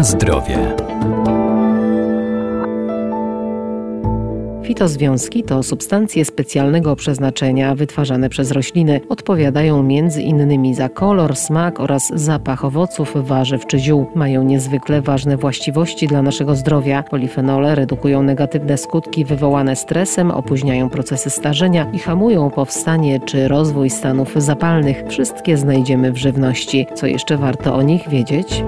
Na zdrowie. Fitozwiązki to substancje specjalnego przeznaczenia wytwarzane przez rośliny. Odpowiadają między innymi za kolor, smak oraz zapach owoców, warzyw czy ziół. Mają niezwykle ważne właściwości dla naszego zdrowia. Polifenole redukują negatywne skutki wywołane stresem, opóźniają procesy starzenia i hamują powstanie czy rozwój stanów zapalnych. Wszystkie znajdziemy w żywności. Co jeszcze warto o nich wiedzieć?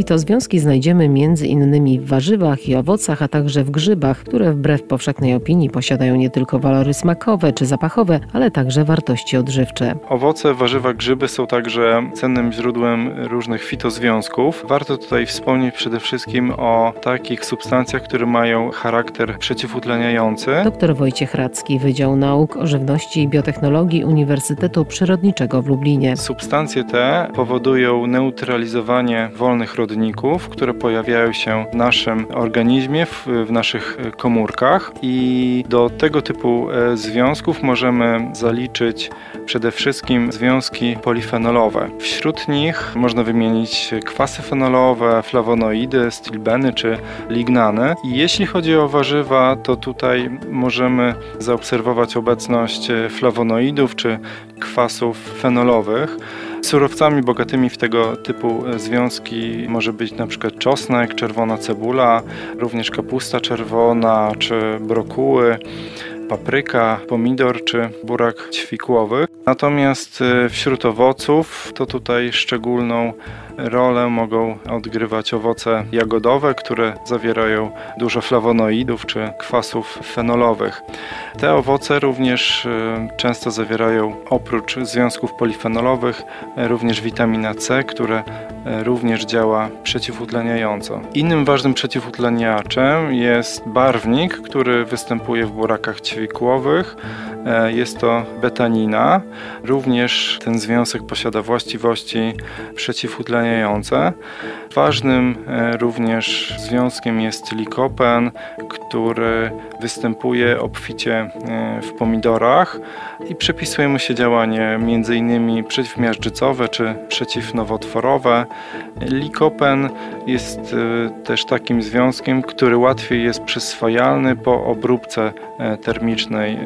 Fitozwiązki znajdziemy między innymi w warzywach i owocach, a także w grzybach, które wbrew powszechnej opinii posiadają nie tylko walory smakowe czy zapachowe, ale także wartości odżywcze. Owoce, warzywa, grzyby są także cennym źródłem różnych fitozwiązków. Warto tutaj wspomnieć przede wszystkim o takich substancjach, które mają charakter przeciwutleniający. Dr Wojciech Radzki, Wydział Nauk o Żywności i Biotechnologii Uniwersytetu Przyrodniczego w Lublinie. Substancje te powodują neutralizowanie wolnych rodów które pojawiają się w naszym organizmie, w, w naszych komórkach i do tego typu e, związków możemy zaliczyć przede wszystkim związki polifenolowe. Wśród nich można wymienić kwasy fenolowe, flawonoidy, stilbeny czy lignany. I jeśli chodzi o warzywa, to tutaj możemy zaobserwować obecność flawonoidów czy kwasów fenolowych. Surowcami bogatymi w tego typu związki może być na przykład czosnek, czerwona cebula, również kapusta czerwona czy brokuły papryka, pomidor czy burak ćwikłowy. Natomiast y, wśród owoców to tutaj szczególną rolę mogą odgrywać owoce jagodowe, które zawierają dużo flawonoidów czy kwasów fenolowych. Te owoce również y, często zawierają oprócz związków polifenolowych również witamina C, które y, również działa przeciwutleniająco. Innym ważnym przeciwutleniaczem jest barwnik, który występuje w burakach ćwikłowych. E, jest to betanina. Również ten związek posiada właściwości przeciwutleniające. Ważnym e, również związkiem jest likopen, który występuje obficie e, w pomidorach i przypisuje mu się działanie m.in. przeciwmiażdżycowe czy przeciwnowotworowe. Likopen jest też takim związkiem, który łatwiej jest przyswajalny po obróbce termicznej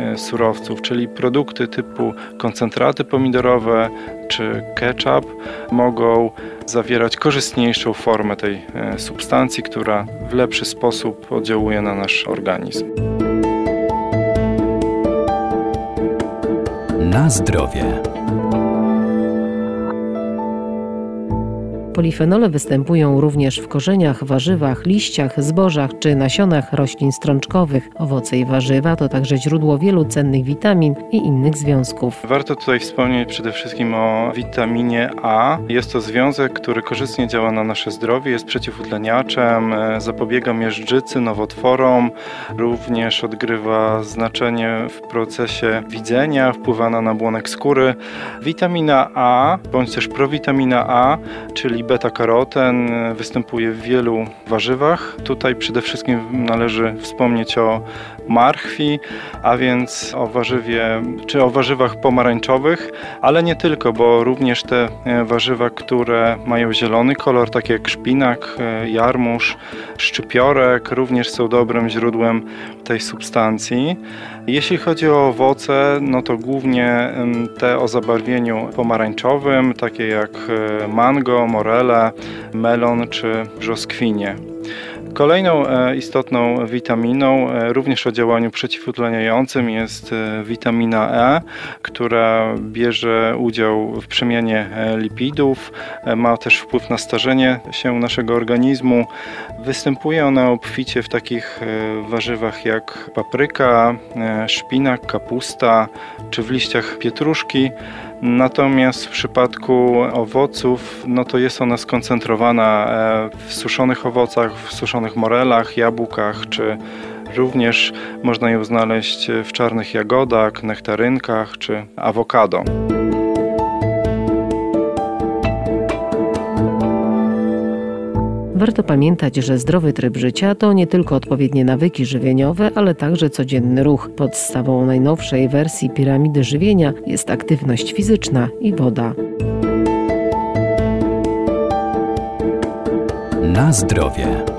surowców czyli produkty typu koncentraty pomidorowe czy ketchup mogą zawierać korzystniejszą formę tej e, substancji, która w lepszy sposób oddziałuje na nasz organizm. Na zdrowie. Polifenole występują również w korzeniach, warzywach, liściach, zbożach czy nasionach roślin strączkowych. Owoce i warzywa to także źródło wielu cennych witamin i innych związków. Warto tutaj wspomnieć przede wszystkim o witaminie A. Jest to związek, który korzystnie działa na nasze zdrowie, jest przeciwutleniaczem, e, zapobiega miażdżycy, nowotworom, również odgrywa znaczenie w procesie widzenia, wpływa na nabłonek skóry. Witamina A, bądź też prowitamina A, czyli beta-karoten występuje w wielu warzywach. Tutaj przede wszystkim należy wspomnieć o marchwi, a więc o warzywie, czy o warzywach pomarańczowych, ale nie tylko, bo również te e, warzywa, które mają zielony kolor, takie jak szpinak, e, jarmuż, szczypiorek, również są dobrym źródłem tej substancji. Jeśli chodzi o owoce, no to głównie te o zabarwieniu pomarańczowym, takie jak e, mango, morele, melon czy brzoskwinie. Kolejną e, istotną witaminą, e, również o działaniu przeciwutleniającym, jest e, witamina E, która bierze udział w przemianie lipidów, ma też wpływ na starzenie się naszego organizmu. Występuje ona obficie w takich warzywach jak papryka, szpinak, kapusta czy w liściach pietruszki. Natomiast w przypadku owoców, no to jest ona skoncentrowana w suszonych owocach, w suszonych suszonych morelach, jabłkach, czy również można ją znaleźć w czarnych jagodach, nektarynkach czy awokado. Warto pamiętać, że zdrowy tryb życia to nie tylko odpowiednie nawyki żywieniowe, ale także codzienny ruch. Podstawą najnowszej wersji piramidy żywienia jest aktywność fizyczna i woda. Na zdrowie.